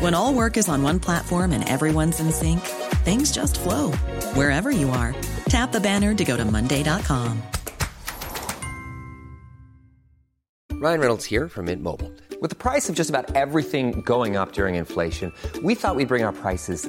When all work is on one platform and everyone's in sync, things just flow wherever you are. Tap the banner to go to Monday.com. Ryan Reynolds here from Mint Mobile. With the price of just about everything going up during inflation, we thought we'd bring our prices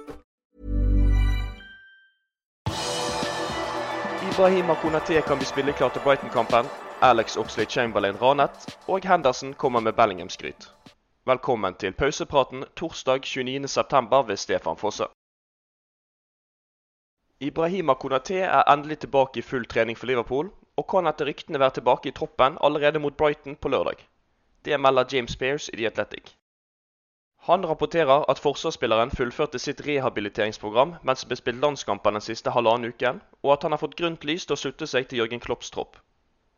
Ibrahima Konaté kan bli spilleklar til Brighton-kampen, Alex Oxley Chamberlain ranet, og Henderson kommer med Bellingham-skryt. Velkommen til pausepraten torsdag 29.9. ved Stefan Fosse. Ibrahima Konaté er endelig tilbake i full trening for Liverpool, og kan etter ryktene være tilbake i troppen allerede mot Brighton på lørdag. Det melder James Spears i The Athletic. Han rapporterer at forsvarsspilleren fullførte sitt rehabiliteringsprogram mens det ble spilt landskamper den siste halvannen uken, og at han har fått grønt lys til å slutte seg til Jørgen Klopps tropp.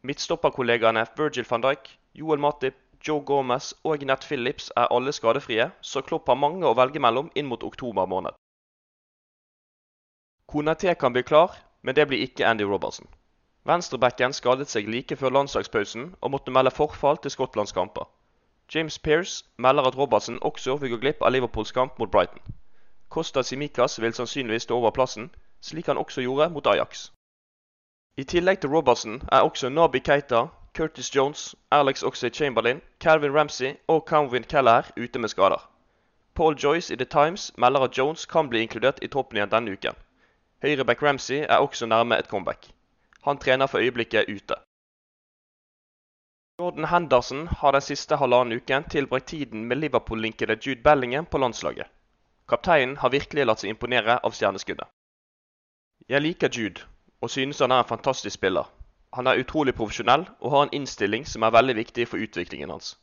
Midtstopperkollegaene Virgil van Dijk, Joel Matip, Joe Gomez og Nett Phillips er alle skadefrie, så Klopp har mange å velge mellom inn mot oktober måned. Konaté kan bli klar, men det blir ikke Andy Robertson. Venstrebacken skadet seg like før landslagspausen og måtte melde forfall til Skottlands kamper. James Pearce melder at Robertsen også vil gå glipp av Liverpools kamp mot Brighton. Costa Simicas vil sannsynligvis stå over plassen, slik han også gjorde mot Ajax. I tillegg til Robertsen er også Nabi Keita, Curtis Jones, Alex Oxlade-Chamberlain, Calvin Ramsey og Calvin Keller ute med skader. Paul Joyce i The Times melder at Jones kan bli inkludert i troppen igjen denne uken. Høyreback Ramsey er også nærme et comeback. Han trener for øyeblikket ute. Jordan Henderson har den siste halvannen uken tilbrakt tiden med Liverpool-linkede Jude Bellingham på landslaget. Kapteinen har virkelig latt seg imponere av stjerneskuddet. Jeg liker Jude, og synes han er en fantastisk spiller. Han er utrolig profesjonell og har en innstilling som er veldig viktig for utviklingen hans.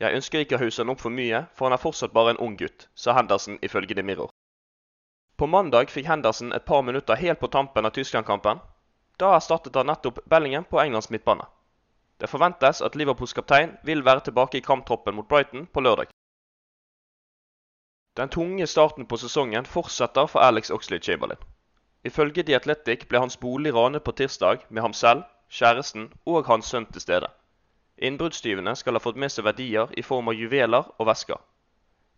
Jeg ønsker ikke å hause han opp for mye, for han er fortsatt bare en ung gutt, sa Henderson ifølge The Mirror. På mandag fikk Henderson et par minutter helt på tampen av Tyskland-kampen. Da erstattet han nettopp Bellingham på Englands midtbane. Det forventes at Liverpools kaptein vil være tilbake i kamptroppen mot Brighton på lørdag. Den tunge starten på sesongen fortsetter for Alex Oxley-Chamberlain. Ifølge The Athletic ble hans bolig ranet på tirsdag med ham selv, kjæresten og hans sønn til stede. Innbruddstyvene skal ha fått med seg verdier i form av juveler og vesker.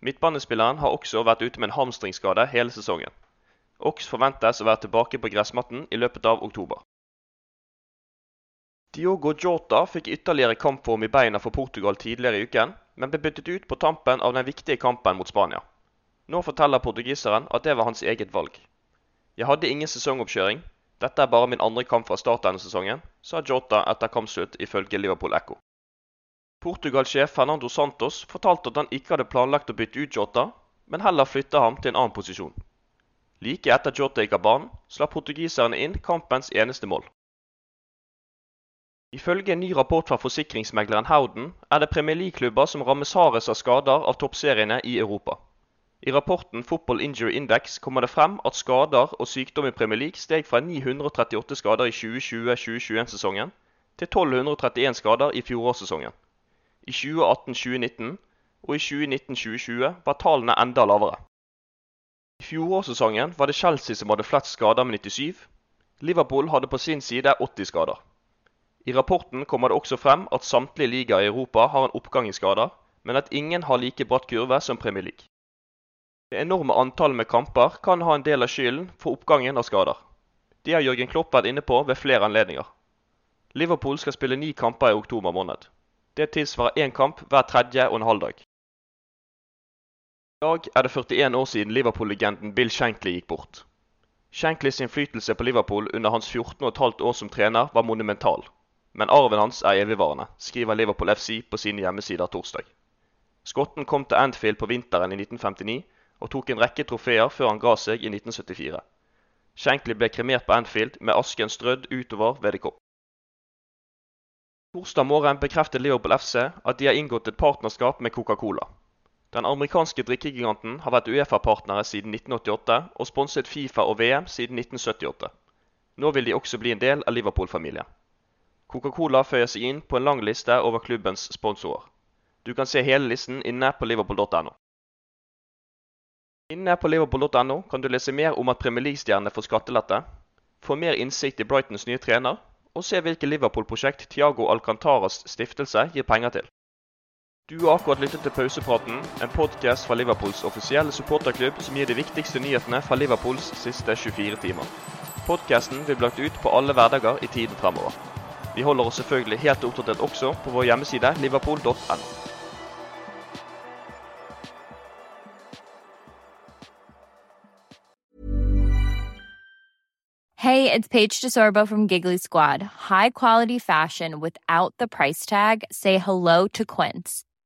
Midtbanespilleren har også vært ute med en hamstringsskade hele sesongen. Ox forventes å være tilbake på gressmatten i løpet av oktober. Diogo Jota fikk ytterligere kampform i beina for Portugal tidligere i uken, men ble byttet ut på tampen av den viktige kampen mot Spania. Nå forteller portugiseren at det var hans eget valg. Jeg hadde ingen sesongoppkjøring. Dette er bare min andre kamp fra start denne sesongen, sa Jota etter kampslutt ifølge Liverpool Echo. Portugal-sjef Fernando Santos fortalte at han ikke hadde planlagt å bytte ut Jota, men heller flytte ham til en annen posisjon. Like etter Jota gikk av banen, slapp portugiserne inn kampens eneste mål. Ifølge en ny rapport fra forsikringsmegleren Howden er det Premier League-klubber som rammes hardest av skader av toppseriene i Europa. I rapporten Football Injury Index kommer det frem at skader og sykdom i Premier League steg fra 938 skader i 2020-2021-sesongen til 1231 skader i fjorårssesongen. I 2018-2019 og i 2019-2020 var tallene enda lavere. I fjorårssesongen var det Chelsea som hadde flest skader med 97. Liverpool hadde på sin side 80 skader. I rapporten kommer det også frem at samtlige ligaer i Europa har en oppgang i skader, men at ingen har like bratt kurve som Premier League. Det enorme antallet med kamper kan ha en del av skylden for oppgangen av skader. Det har Jørgen Klopp vært inne på ved flere anledninger. Liverpool skal spille ni kamper i oktober måned. Det tilsvarer én kamp hver tredje og en halv dag. I dag er det 41 år siden Liverpool-legenden Bill Shankly gikk bort. Shanklys innflytelse på Liverpool under hans 14,5 år som trener var monumental. Men arven hans er evigvarende, skriver Liverpool FC på sine hjemmesider torsdag. Skotten kom til Anfield på vinteren i 1959 og tok en rekke trofeer før han ga seg i 1974. Shankly ble kremert på Anfield med asken strødd utover ved kopp. Torsdag morgen bekreftet Liverpool FC at de har inngått et partnerskap med Coca-Cola. Den amerikanske drikkegiganten har vært Uefa-partnere siden 1988 og sponset Fifa og VM siden 1978. Nå vil de også bli en del av Liverpool-familien. Coca-Cola føyer seg inn på en lang liste over klubbens sponsorer. Du kan se hele listen inne på liverpool.no. Inne på liverpool.no kan du lese mer om at Premier League-stjernene får skattelette, få mer innsikt i Brightons nye trener, og se hvilke Liverpool-prosjekt Tiago Alcantaras stiftelse gir penger til. Du har akkurat lyttet til Pausepraten, en podkast fra Liverpools offisielle supporterklubb som gir de viktigste nyhetene fra Liverpools siste 24 timer. Podkasten vil bli lagt ut på alle hverdager i tiden fremover. Vi holder oss selvfølgelig helt oppdatert også på vår hjemmeside liverpool.no. Hey, it's Paige DeSorbo from Giggly Squad. High quality fashion without the price tag. Say hello to Quince.